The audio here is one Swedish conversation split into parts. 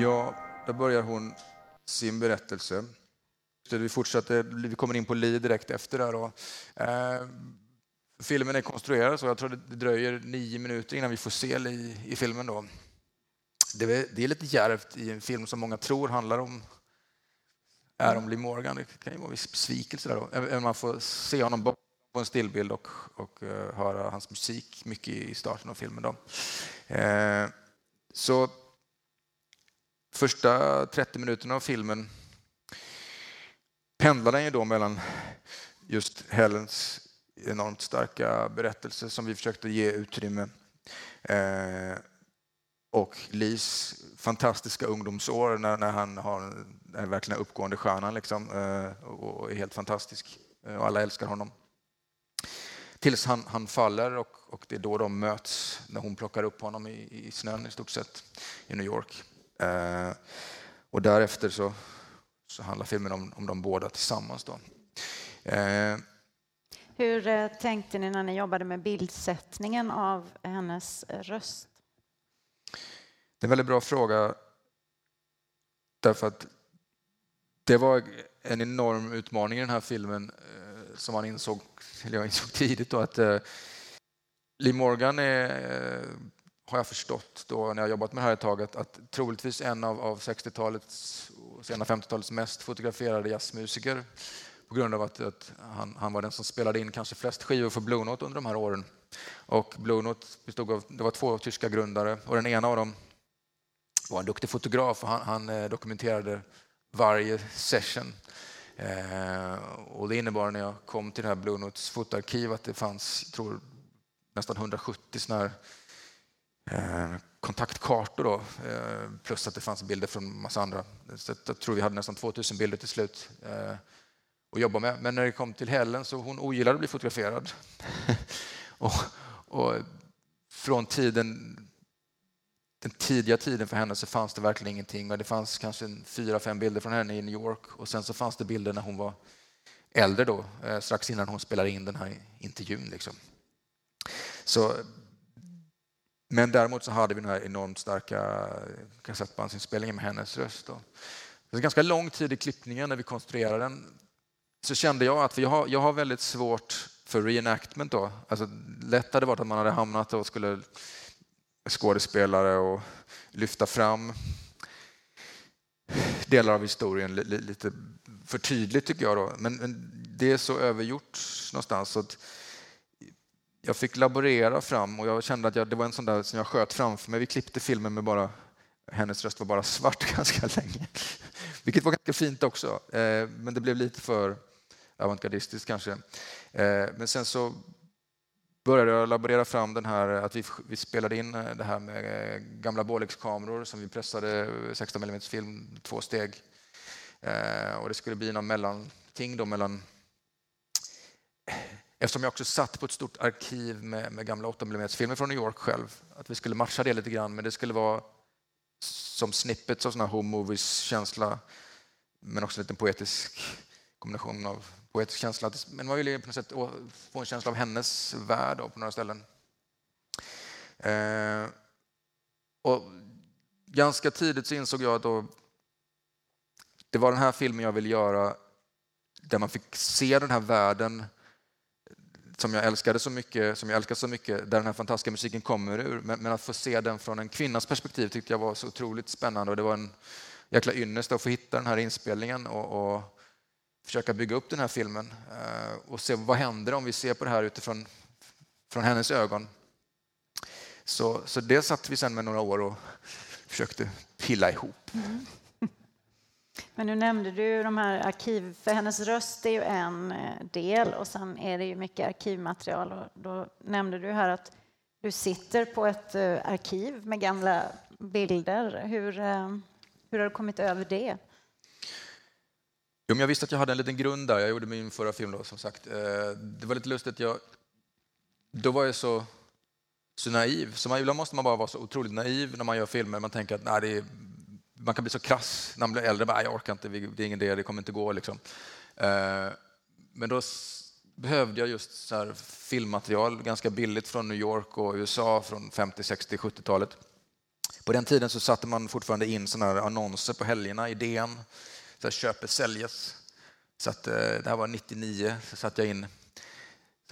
Ja, då börjar hon sin berättelse. Vi fortsätter, vi kommer in på Li direkt efter där. Då. Eh, filmen är konstruerad så jag tror det dröjer nio minuter innan vi får se Li i filmen. Då. Det är, det är lite djärvt i en film som många tror handlar om är om Lee Morgan. Det kan ju vara en viss besvikelse där då. Även man får se honom på en stillbild och, och uh, höra hans musik mycket i starten av filmen. Då. Eh, så första 30 minuterna av filmen pendlar den ju då mellan just Helens enormt starka berättelse som vi försökte ge utrymme eh, och Lis fantastiska ungdomsår när, när han har, är verkligen uppgående stjärnan liksom, eh, och är helt fantastisk. Eh, och alla älskar honom. Tills han, han faller och, och, det är då de möts när hon plockar upp honom i, i snön i stort sett i New York. Eh, och därefter så, så handlar filmen om, om de båda tillsammans. Då. Eh, Hur eh, tänkte ni när ni jobbade med bildsättningen av hennes röst? Det är en väldigt bra fråga. Därför att det var en enorm utmaning i den här filmen eh, som man insåg, eller jag insåg tidigt då att eh, Lee Morgan är, har jag förstått då när jag jobbat med det här ett tag, att, att troligtvis en av, av 60-talets och sena 50-talets mest fotograferade jazzmusiker på grund av att, att han, han, var den som spelade in kanske flest skivor för Blue Note under de här åren. Och Blue Note bestod av, det var två tyska grundare och den ena av dem var en duktig fotograf och han, han eh, dokumenterade varje session. Eh, och det innebar när jag kom till det här Blue Notes fotoarkiv att det fanns, tror nästan 170 sådana här, Eh, kontaktkartor då, eh, plus att det fanns bilder från massa andra. Så jag tror vi hade nästan 2000 bilder till slut eh, att jobba med. Men när det kom till Helen så hon ogillade att bli fotograferad. och, och från tiden den tidiga tiden för henne så fanns det verkligen ingenting. Och det fanns kanske fyra, fem bilder från henne i New York och sen så fanns det bilder när hon var äldre då, strax innan hon spelade in den här intervjun. Liksom. Så, men däremot så hade vi den här enormt starka kassettbandsinspelningen med hennes röst. Då. Det var ganska lång tid i klippningen när vi konstruerade den. Så kände jag att jag har, jag har väldigt svårt för reenactment. Då. Alltså, lätt hade varit att man hade hamnat och skulle skådespelare och lyfta fram delar av historien lite för tydligt tycker jag. Då. Men det är så övergjort någonstans så att jag fick laborera fram och jag kände att jag, det var en sån där som jag sköt framför mig. Vi klippte filmen med bara, hennes röst var bara svart ganska länge. Vilket var ganska fint också, eh, men det blev lite för avantgardistiskt kanske. Eh, men sen så började jag laborera fram den här, att vi, vi spelade in eh, det här med eh, gamla Bolex-kameror som vi pressade eh, 16 mm film, två steg. Eh, och det skulle bli någon mellanting då mellan Eftersom jag också satt på ett stort arkiv med, med gamla 8 mm filmer från New York själv, att vi skulle matcha det lite grann, men det skulle vara som snippets av sån här home movies-känsla, men också en liten poetisk kombination av poetisk känsla. Men man ville på något sätt få en känsla av hennes värld på några ställen. Eh, och ganska tidigt så insåg jag att då, det var den här filmen jag ville göra där man fick se den här världen som jag älskade så mycket, som jag älskar så mycket, där den här fantastiska musiken kommer ur. Men, men, att få se den från en kvinnas perspektiv tyckte jag var så otroligt spännande och det var en jäkla ynnest att få hitta den här inspelningen och, och försöka bygga upp den här filmen eh, och se vad händer om vi ser på det här utifrån från hennes ögon. Så, så det satt vi sen med några år och försökte pilla ihop. Mm. Men nu nämnde du de här arkiv, för hennes röst är ju en eh, del och sen är det ju mycket arkivmaterial och då nämnde du här att du sitter på ett eh, arkiv med gamla bilder. Hur, eh, hur har du kommit över det? Jo, jag visste att jag hade en liten grund där. Jag gjorde min förra film då, som sagt. Det var lite lustigt. Jag, då var jag så, så naiv. Så man, ibland måste man bara vara så otroligt naiv när man gör filmer. Man tänker att nej, det är, man kan bli så krass när man blir äldre. Bara, jag orkar inte, det är ingen idé, det kommer inte gå. Liksom. Eh, men då behövde jag just så här filmmaterial ganska billigt från New York och USA från 50, 60, 70-talet På den tiden så satte man fortfarande in såna här annonser på helgerna i DN. Så här, köpes, säljes. Så att, eh, det här var 99, så satte jag in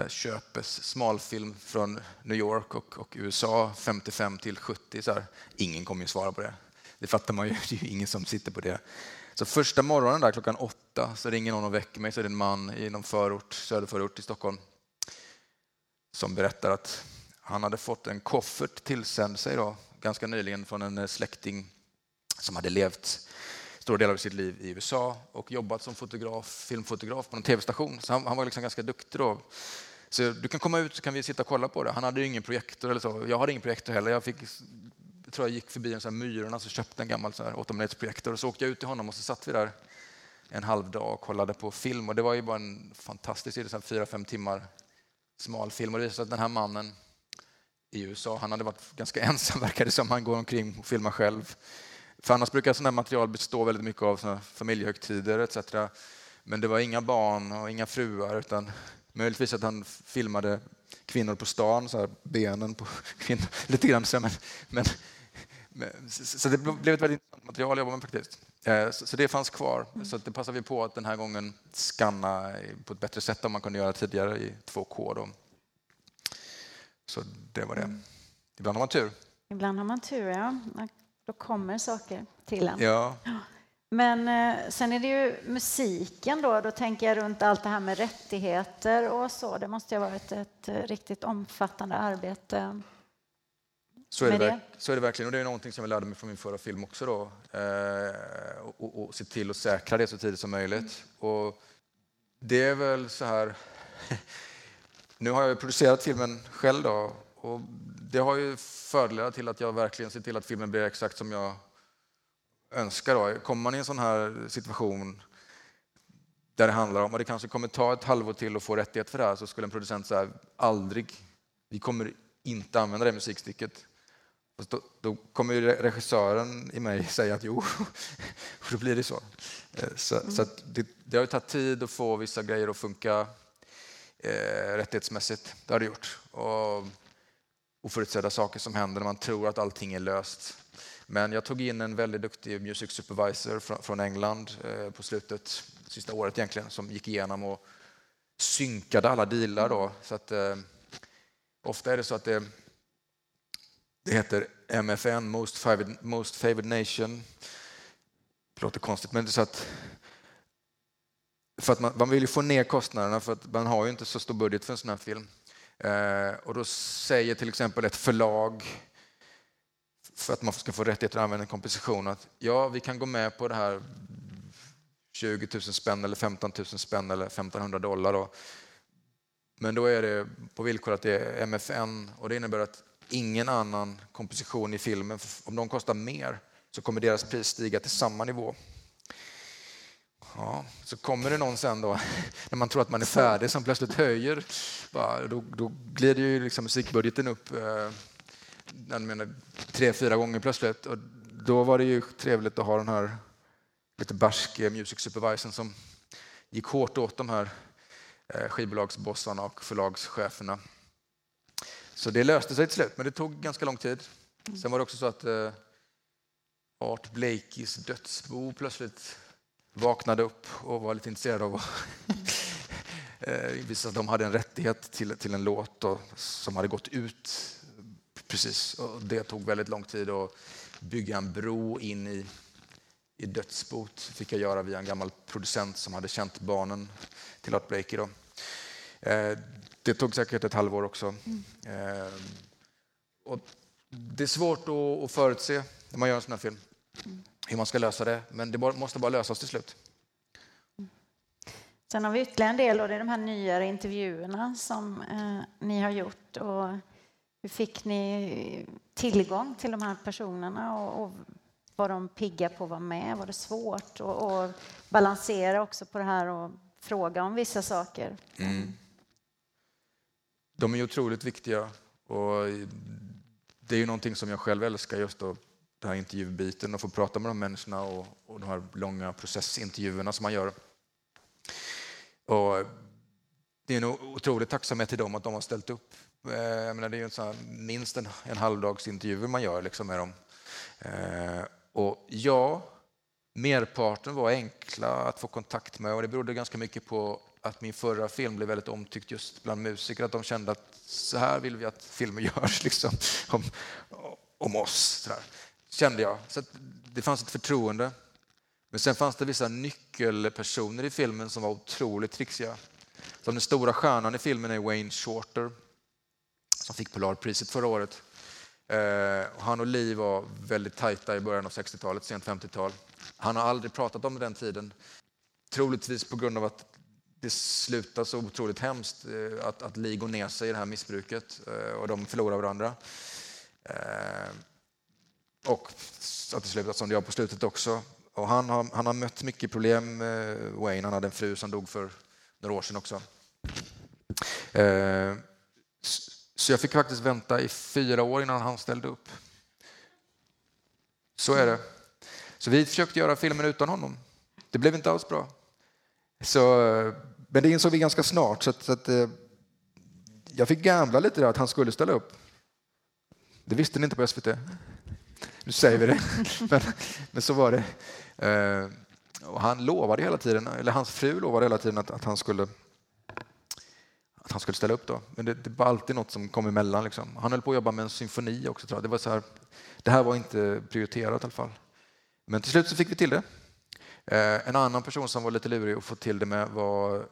köpes smalfilm från New York och, och USA 55 till 70. Så här. Ingen kommer ju svara på det. Det fattar man ju, det är ju ingen som sitter på det. Så första morgonen där klockan åtta så ringer någon och väcker mig. Så är det en man i någon förort, söderförort i Stockholm som berättar att han hade fått en koffert tillsänd sig då, ganska nyligen från en eh, släkting som hade levt stora delar av sitt liv i USA och jobbat som fotograf, filmfotograf på en tv-station. Så han, han var liksom ganska duktig då. Så du kan komma ut så kan vi sitta och kolla på det. Han hade ingen projektor eller så. Jag hade ingen projektor heller. Jag fick tror jag gick förbi en sån här Myrorna och köpte en gammal 8 projektor och så åkte jag ut till honom och så satt vi där en halv dag och kollade på film och det var ju bara en fantastisk idé, fyra, fem timmar smal film och det visade sig att den här mannen i USA, han hade varit ganska ensam verkade som, han går omkring och filmar själv. För annars brukar sådana här material bestå väldigt mycket av såna familjehögtider etc. Men det var inga barn och inga fruar utan möjligtvis att han filmade kvinnor på stan, så här, benen på kvinnor, lite grann så. Men, men så det blev ett väldigt intressant material att jobba med faktiskt. Eh, så det fanns kvar. Mm. Så det passade vi på att den här gången skanna på ett bättre sätt än man kunde göra tidigare i 2K. Då. Så det var det. Mm. Ibland har man tur. Ibland har man tur, ja. Då kommer saker till en. Ja. Men eh, sen är det ju musiken då. Då tänker jag runt allt det här med rättigheter och så. Det måste ha varit ett riktigt omfattande arbete. Så är, det, det. så är det verkligen och det är någonting som jag lärde mig från min förra film också. Då. Eh, och, och, och, se till att säkra det så tidigt som möjligt. Och det är väl så här... nu har jag producerat filmen själv då, och det har ju fördelar till att jag verkligen ser till att filmen blir exakt som jag önskar. Då. Kommer man i en sån här situation där det handlar om, och det kanske kommer ta ett halvår till att få rättighet för det här, så skulle en producent säga aldrig, vi kommer inte använda det musikstycket. Då, då, kommer ju regissören i mig säga att jo, och då blir det så. Eh, så, mm. så det, det, har ju tagit tid att få vissa grejer att funka eh, rättighetsmässigt. Det har det gjort. Och oförutsedda saker som händer när man tror att allting är löst. Men jag tog in en väldigt duktig music supervisor från, från England eh, på slutet, sista året egentligen, som gick igenom och synkade alla dealar. Då, så att, eh, ofta är det så att det det heter MFN, Most Favored, Most Favored Nation. Det låter konstigt, men det är så att för att man, man, vill ju få ner kostnaderna för att man har ju inte så stor budget för en sån här film. Eh, och då säger till exempel ett förlag för att man ska få rättigheter att använda en komposition att ja, vi kan gå med på det här 20 000 spänn eller 15 000 spänn eller 1500 dollar. Då. Men då är det på villkor att det är MFN och det innebär att ingen annan komposition i filmen. Om de kostar mer så kommer deras pris stiga till samma nivå. Ja, så kommer det någon sen då, när man tror att man är färdig, som plötsligt höjer. Då, då glider ju liksom musikbudgeten upp eh, menar, tre, fyra gånger plötsligt. Och då var det ju trevligt att ha den här lite barske music supervisorn som gick hårt åt de här eh, skivbolagsbossarna och förlagscheferna. Så det löste sig till slut, men det tog ganska lång tid. Sen var det också så att eh, Art Blakeys dödsbo plötsligt vaknade upp och var lite intresserad av att eh, visa att de hade en rättighet till, till en låt och, som hade gått ut precis. Och det tog väldigt lång tid att bygga en bro in i, i dödsbot. fick jag göra via en gammal producent som hade känt barnen till Art Blakey. Då. Eh, det tog säkert ett halvår också. Mm. Eh, och det är svårt att förutse när man gör en sån här film, mm. hur man ska lösa det. Men det måste bara lösas till slut. Sen har vi ytterligare en del och det är de här nyare intervjuerna som eh, ni har gjort. Och hur fick ni tillgång till de här personerna och, och var de pigga på att vara med? Var det svårt att balansera också på det här och fråga om vissa saker? Mm. De är otroligt viktiga och det är ju någonting som jag själv älskar, just då, den här intervjubiten och få prata med de människorna och, och de här långa processintervjuerna som man gör. Och det är en otrolig tacksamhet till dem att de har ställt upp. Eh, jag menar, det är ju en sån minst en, en halvdags intervjuer man gör liksom med dem. Eh, och ja, merparten var enkla att få kontakt med och det berodde ganska mycket på att min förra film blev väldigt omtyckt just bland musiker, att de kände att så här vill vi att filmer görs liksom, om, om oss. Så där. Kände jag. Så det fanns ett förtroende. Men sen fanns det vissa nyckelpersoner i filmen som var otroligt trixiga. Som den stora stjärnan i filmen är Wayne Shorter som fick Polarpriset förra året. Eh, han och Lee var väldigt tajta i början av 60-talet, sent 50-tal. Han har aldrig pratat om den tiden. Troligtvis på grund av att det slutar så otroligt hemskt, eh, att, att Lee går ner sig i det här missbruket eh, och de förlorar varandra. Eh, och att det slutar som det gör på slutet också. Och han, har, han har mött mycket problem, Wayne. Han hade en fru som dog för några år sedan också. Så jag fick faktiskt vänta i fyra år innan han ställde upp. Så är det. Så vi försökte göra filmen utan honom. Det blev inte alls bra. Så, men det insåg vi ganska snart. Så att, så att, eh, jag fick gambla lite där att han skulle ställa upp. Det visste ni inte på SVT. Nu säger vi det. Men, men så var det. Eh, och han lovade hela tiden, eller hans fru lovade hela tiden att, att han skulle att han skulle ställa upp då. Men det, det var alltid något som kom emellan. Liksom. Han höll på att jobba med en symfoni också. Tror jag. Det, var så här, det här var inte prioriterat i alla fall. Men till slut så fick vi till det. Eh, en annan person som var lite lurig att få till det med var...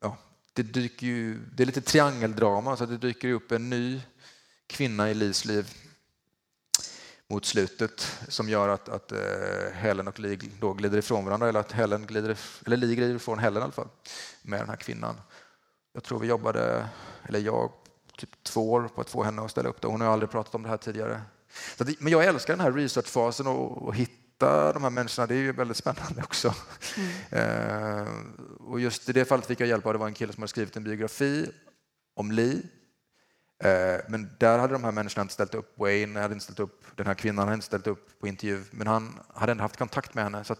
Ja, det, dyker ju, det är lite triangeldrama, så det dyker upp en ny kvinna i Lis liv mot slutet som gör att, att eh, Helen och Lee då glider ifrån varandra, eller att Helen glider, eller Lee glider ifrån Helen i alla fall, med den här kvinnan. Jag tror vi jobbade, eller jag, typ två år på att få henne att ställa upp det. Hon har aldrig pratat om det här tidigare. Det, men jag älskar den här researchfasen och, och hitta de här människorna. Det är ju väldigt spännande också. Mm. Eh, och just i det fallet fick jag hjälp av det var en kille som hade skrivit en biografi om Lee. Eh, men där hade de här människorna inte ställt upp. Wayne hade inte ställt upp. Den här kvinnan hade inte ställt upp på intervju. Men han hade ändå haft kontakt med henne. Så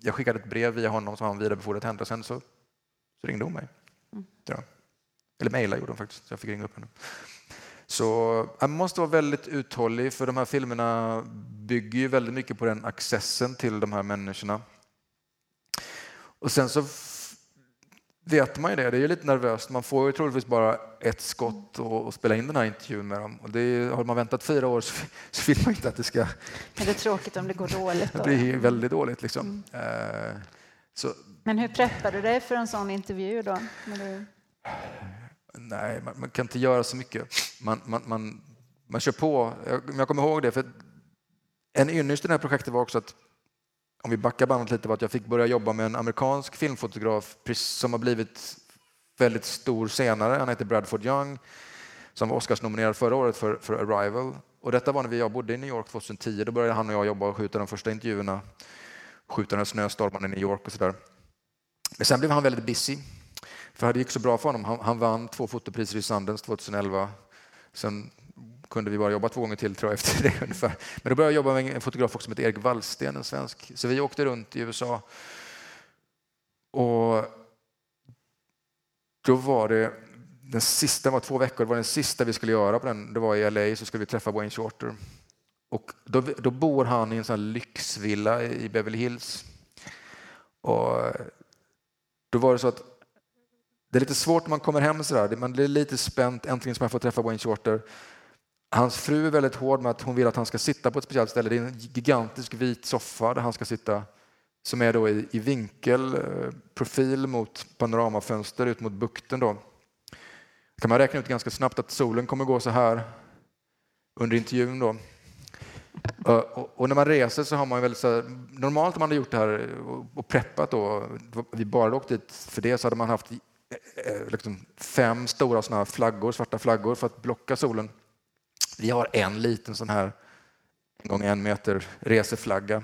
jag skickade ett brev via honom som han vidarebefordrade till henne. Och sen så, så ringde hon mig. Ja. Eller mejla gjorde de faktiskt, så jag fick ringa upp henne. Så man måste vara väldigt uthållig för de här filmerna bygger ju väldigt mycket på den accessen till de här människorna. Och sen så vet man ju det, det är ju lite nervöst. Man får ju troligtvis bara ett skott och, och spela in den här intervjun med dem. Och det har man väntat fyra år så, så vill man inte att det ska... Men det är tråkigt om det går dåligt. Då. Det blir väldigt dåligt liksom. Mm. Uh, så... Men hur preppar du dig för en sån intervju då? Nej, man, man, kan inte göra så mycket. Man, man, man, man kör på. Jag, jag kommer ihåg det, för en ynnest i det här projektet var också att om vi backar bandet lite var att jag fick börja jobba med en amerikansk filmfotograf som har blivit väldigt stor senare. Han heter Bradford Young som var Oscarsnominerad förra året för, för Arrival. Och detta var när jag bodde i New York 2010. Då började han och jag jobba och skjuta de första intervjuerna, skjuta den snöstormen i New York och sådär. Men sen blev han väldigt busy för det gick så bra för honom. Han, han vann två fotopriser i Sundance 2011. Sen kunde vi bara jobba två gånger till tror jag efter det ungefär. Men då började jag jobba med en fotograf också som heter Erik Wallsten, en svensk. Så vi åkte runt i USA. Och då var det den sista, var två veckor, det var den sista vi skulle göra på den. Det var i LA, så skulle vi träffa Wayne Shorter. Och då, då bor han i en sån lyxvilla i Beverly Hills. Och då var det så att det är lite svårt när man kommer hem sådär. Man blir lite spänt. Äntligen ska man få träffa Wayne Shorter. Hans fru är väldigt hård med att hon vill att han ska sitta på ett speciellt ställe. Det är en gigantisk vit soffa där han ska sitta som är då i, i vinkel, eh, profil mot panoramafönster ut mot bukten. Då. kan man räkna ut ganska snabbt att solen kommer gå så här under intervjun. Då. Eh, och, när man reser så har man väl så normalt om man hade gjort det här och preppat då, vi bara åkt dit för det så hade man haft Eh, eh, liksom fem stora såna flaggor, svarta flaggor för att blocka solen. Vi har en liten sån här en gång en meter reseflagga.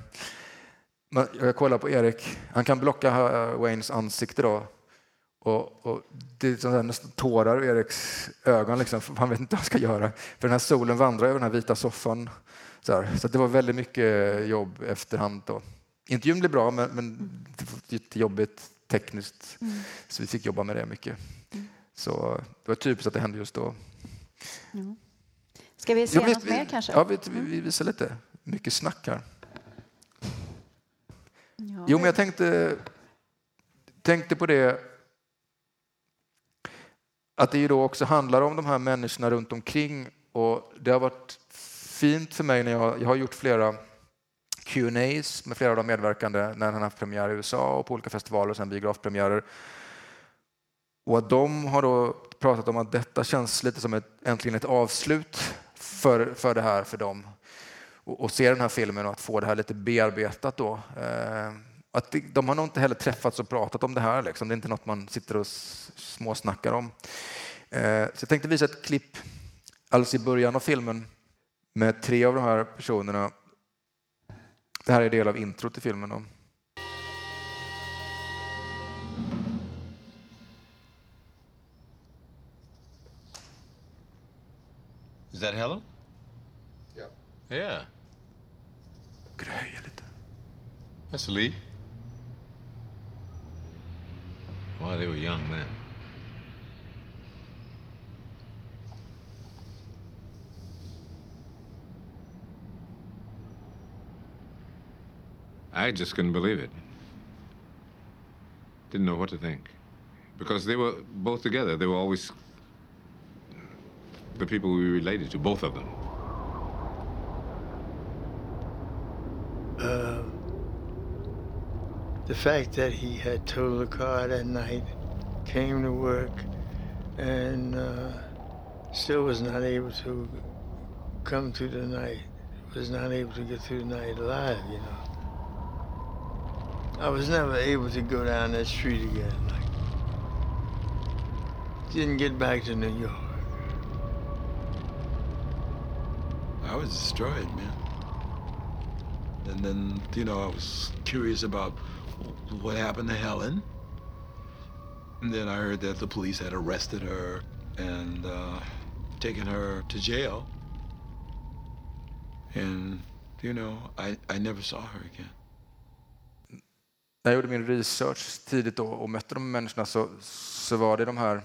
Jag kollar på Erik, han kan blocka eh, Waynes ansikte då. Och, och det är nästan tårar i Eriks ögon, liksom, han vet inte vad han ska göra. För den här solen vandrar över den här vita soffan. Så, så det var väldigt mycket jobb efterhand. Då. Intervjun blev bra, men, men det var lite jobbigt tekniskt. Mm. Så vi fick jobba med det mycket. Mm. Så det var typiskt att det hände just då. Mm. Ska vi se ja, vi, något mer kanske? Ja, vi, vi, vi visar lite. mycket snack här. Ja. Jo, men jag tänkte, tänkte på det att det ju då också handlar om de här människorna runt omkring och det har varit fint för mig när jag, jag har gjort flera Q&As med flera av de medverkande när han har haft premiär i USA och på olika festivaler och sen biografpremiärer. Och att de har då pratat om att detta känns lite som ett, äntligen ett avslut för, för det här för dem. Och, och se den här filmen och att få det här lite bearbetat då. Eh, att det, de har nog inte heller träffats och pratat om det här. Liksom. Det är inte något man sitter och småsnackar om. Eh, så jag tänkte visa ett klipp alldeles i början av filmen med tre av de här personerna. Det här är del av introt till filmen. Då. Is that Helen? Yeah. Yeah. Ska du höja lite? That's Lee. Well, they were young then. I just couldn't believe it. Didn't know what to think. Because they were both together. They were always the people we related to, both of them. the fact that he had totaled the car that night, came to work, and uh, still was not able to come through the night, was not able to get through the night alive, you know. I was never able to go down that street again. Like, didn't get back to New York. I was destroyed, man. And then, you know, I was curious about what happened to Helen. And then I heard that the police had arrested her and uh, taken her to jail. And, you know, I, I never saw her again. När jag gjorde min research tidigt då och mötte de människorna så, så var det de här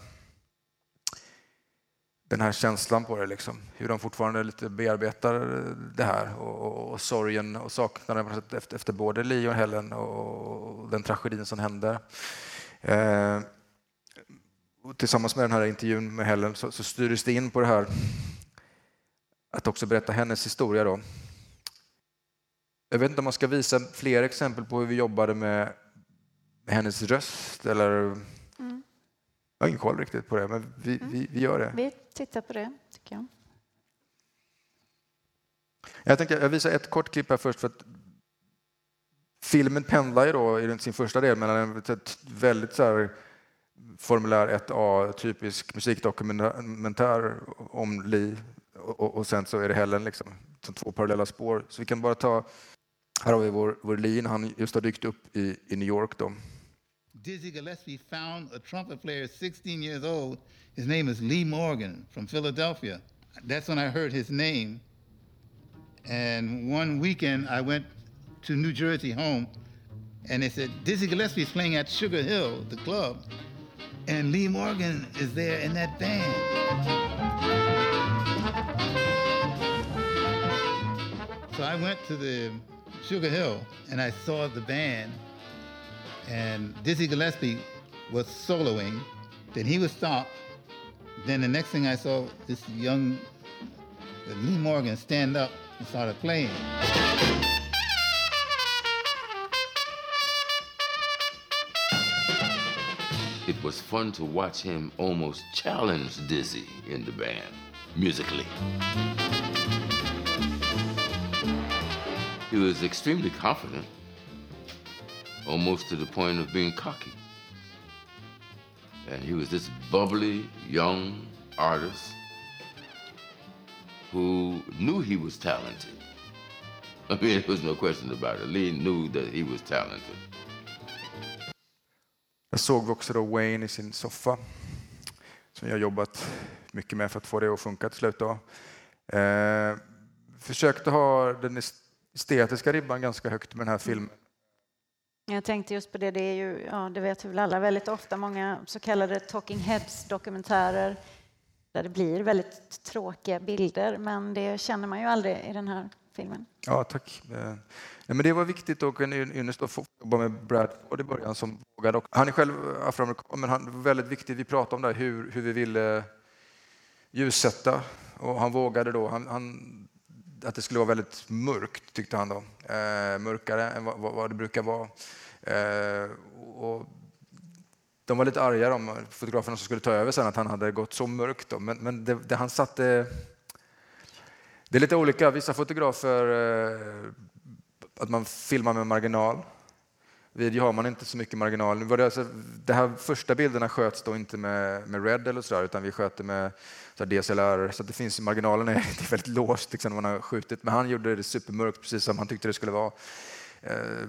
den här känslan på det, liksom. hur de fortfarande lite bearbetar det här och, och, och sorgen och saknaden efter, efter både Lee och Helen och, och den tragedin som hände. Eh, och tillsammans med den här intervjun med Helen så, så styrdes det in på det här att också berätta hennes historia. Då. Jag vet inte om man ska visa fler exempel på hur vi jobbade med, hennes röst eller Mm. jag har ingen koll riktigt på det, men vi, vi, vi gör det. Vi tittar på det, tycker jag. Jag tänkte jag visar ett kort klipp här först för att filmen pendlar ju då i sin första del mellan en ett väldigt så här formulär 1A, typisk musikdokumentär om Lee och, och, och sen så är det Helen liksom, som två parallella spår. Så vi kan bara ta, här har vi vår, vår han just har dykt upp i, i New York då. Dizzy Gillespie found a trumpet player 16 years old. His name is Lee Morgan from Philadelphia. That's when I heard his name. And one weekend I went to New Jersey home and they said, Dizzy Gillespie's playing at Sugar Hill, the club. And Lee Morgan is there in that band. So I went to the Sugar Hill and I saw the band and Dizzy Gillespie was soloing. Then he would stop. Then the next thing I saw, this young Lee Morgan stand up and started playing. It was fun to watch him almost challenge Dizzy in the band, musically. He was extremely confident, almost to the point of being cocky. And he was this bubbly young artist who knew he was talented. I mean, there was no question about it. Lee knew that he was talented. Jag såg också då Wayne i sin soffa som jag jobbat mycket med för att få det att funka till slut. Då. Eh, försökte ha den estetiska ribban ganska högt med den här filmen. Jag tänkte just på det, det är ju, ja, det vet väl alla, väldigt ofta många så kallade talking heads-dokumentärer där det blir väldigt tråkiga bilder, men det känner man ju aldrig i den här filmen. Ja, tack. Eh, nej, men det var viktigt och en ynnest att få jobba med Brad Ford i början som vågade. Han är själv afroamerikan, men han var väldigt viktigt. Vi pratade om det, hur, hur vi ville ljussätta och han vågade då. Han, han, att det skulle vara väldigt mörkt, tyckte han då. Eh, mörkare än vad, vad, det brukar vara. Eh, och de var lite arga, de fotograferna som skulle ta över sen, att han hade gått så mörkt. Då. Men, men det, det han satte det är lite olika. Vissa fotografer, eh, att man filmar med marginal. Video har man inte så mycket marginal. Det, alltså, de här första bilderna sköts då inte med, med RED eller sådär, utan vi sköt det med så DSLR. Så det finns marginalen är, det är väldigt låst liksom, när man har skjutit. Men han gjorde det supermörkt, precis som han tyckte det skulle vara. Eh,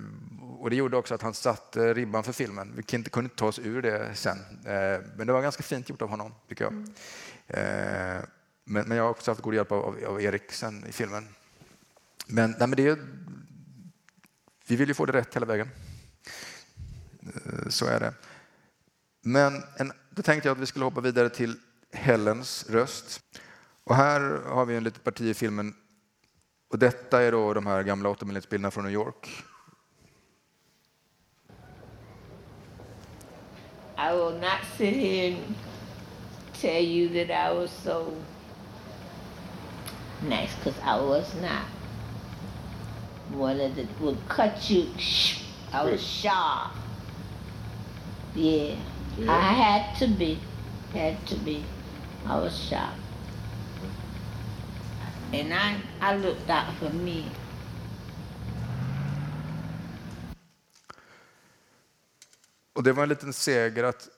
och det gjorde också att han satte ribban för filmen. Vi kunde inte ta oss ur det sen. Eh, men det var ganska fint gjort av honom, tycker jag. Eh, men, men jag har också haft god hjälp av, av, av Erik sen i filmen. Men, nej, men det, vi vill ju få det rätt hela vägen. Eh, så är det. Men en, då tänkte jag att vi skulle hoppa vidare till Helens röst. Och här har vi en litet parti i filmen. Och detta är då de här gamla 8 bilderna från New York. I will not sit here and tell you that I was so nice because I was not. One of the would cut you. I was sharp. Yeah. yeah. I had to be. Had to be. I was sharp. And I, I looked out for me. Och det var en liten seger att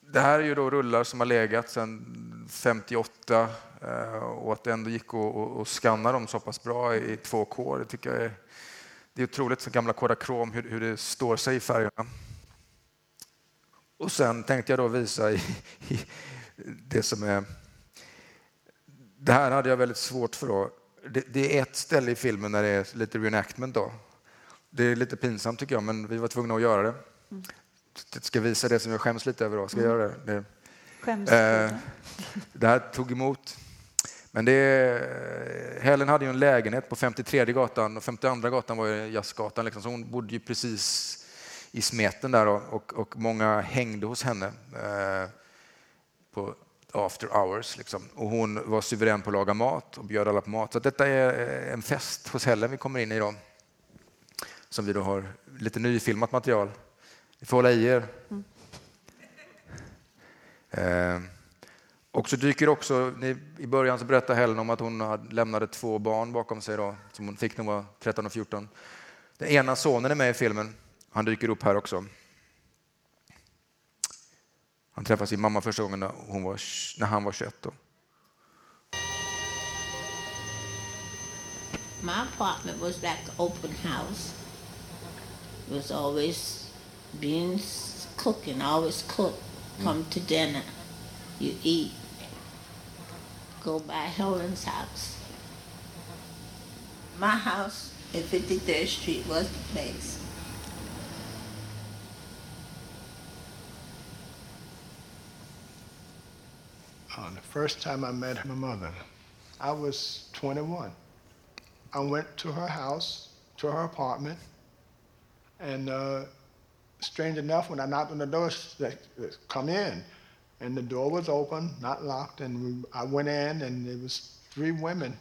det här är ju då rullar som har legat sedan 58 Eh, och att det ändå gick att skanna dem så pass bra i 2K, det tycker jag är, det är otroligt, så gamla Kodakrom, hur, hur det står sig i färgerna. Och sen tänkte jag då visa i, i det som är... Det här hade jag väldigt svårt för. Då. Det, det, är ett ställe i filmen där det är lite reenactment. Då. Det är lite pinsamt tycker jag, men vi var tvungna att göra det. Mm. Jag ska visa det som jag skäms lite över. Då. Ska jag mm. göra det? Det, eh, det här tog emot. Men det, Helen hade ju en lägenhet på 53 gatan och 52 gatan var ju jazzgatan. Liksom, så hon bodde ju precis i smeten där och, och många hängde hos henne eh, på after hours. Liksom. Och hon var suverän på att laga mat och bjöd alla på mat. Så detta är en fest hos Helen vi kommer in i idag. Som vi då har lite nyfilmat material. Ni får hålla i er. Mm. Eh, och så dyker också, i början så berättade Helen om att hon lämnade två barn bakom sig då, som hon fick när hon var 13 och 14. Den ena sonen är med i filmen. Han dyker upp här också. Han träffade sin mamma första gången när, hon var, när han var 21. Då. My apartment was like an open house. It was always beans cooking, always cook, come to dinner, you eat go by Helen's house. My house at 53rd Street was the place. Uh, the first time I met my mother, I was 21. I went to her house, to her apartment, and uh, strange enough, when I knocked on the door, she said, come in and the door was open, not locked, and we, I went in, and there was three women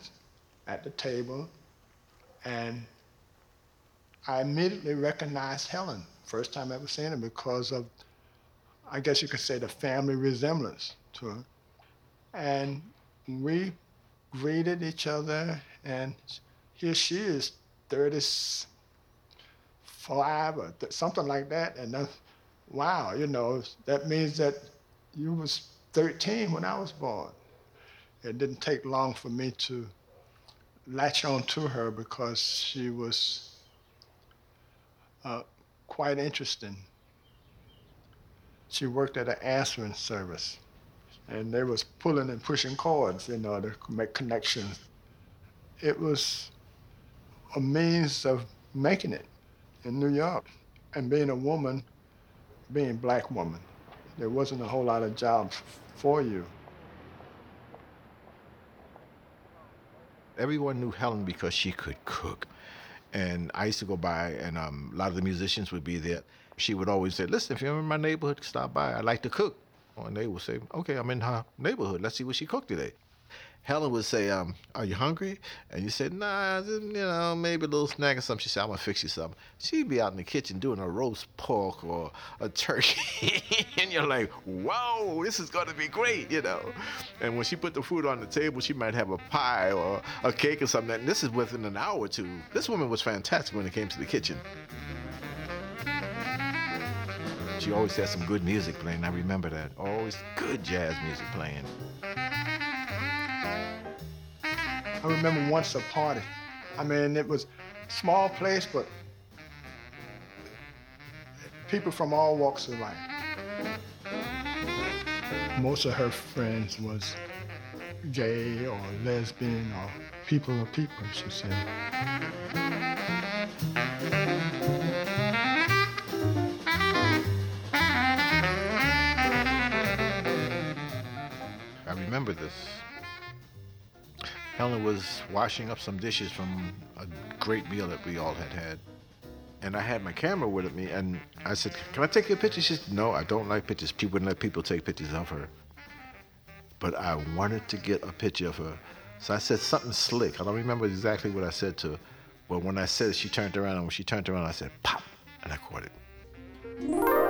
at the table, and I immediately recognized Helen, first time I ever seen her, because of, I guess you could say, the family resemblance to her. And we greeted each other, and here she is, 35 or th- something like that, and wow, you know, that means that you was 13 when I was born. It didn't take long for me to latch on to her because she was uh, quite interesting. She worked at an answering service, and they was pulling and pushing cords, you know, to make connections. It was a means of making it in New York, and being a woman, being black woman there wasn't a whole lot of jobs for you. Everyone knew Helen because she could cook. And I used to go by, and um, a lot of the musicians would be there. She would always say, Listen, if you're in my neighborhood, stop by. I like to cook. And they would say, Okay, I'm in her neighborhood. Let's see what she cooked today. Helen would say, um, "Are you hungry?" And you said, "Nah, you know, maybe a little snack or something." She said, "I'm gonna fix you something." She'd be out in the kitchen doing a roast pork or a turkey, and you're like, "Whoa, this is gonna be great," you know. And when she put the food on the table, she might have a pie or a cake or something. And this is within an hour or two. This woman was fantastic when it came to the kitchen. She always had some good music playing. I remember that. Always good jazz music playing. I remember once a party. I mean, it was small place, but people from all walks of life. Most of her friends was gay or lesbian or people of people, she said. I remember this. Helen was washing up some dishes from a great meal that we all had had. And I had my camera with me, and I said, Can I take your picture? She said, No, I don't like pictures. She wouldn't let people take pictures of her. But I wanted to get a picture of her. So I said something slick. I don't remember exactly what I said to her. But when I said it, she turned around, and when she turned around, I said, Pop! And I caught it.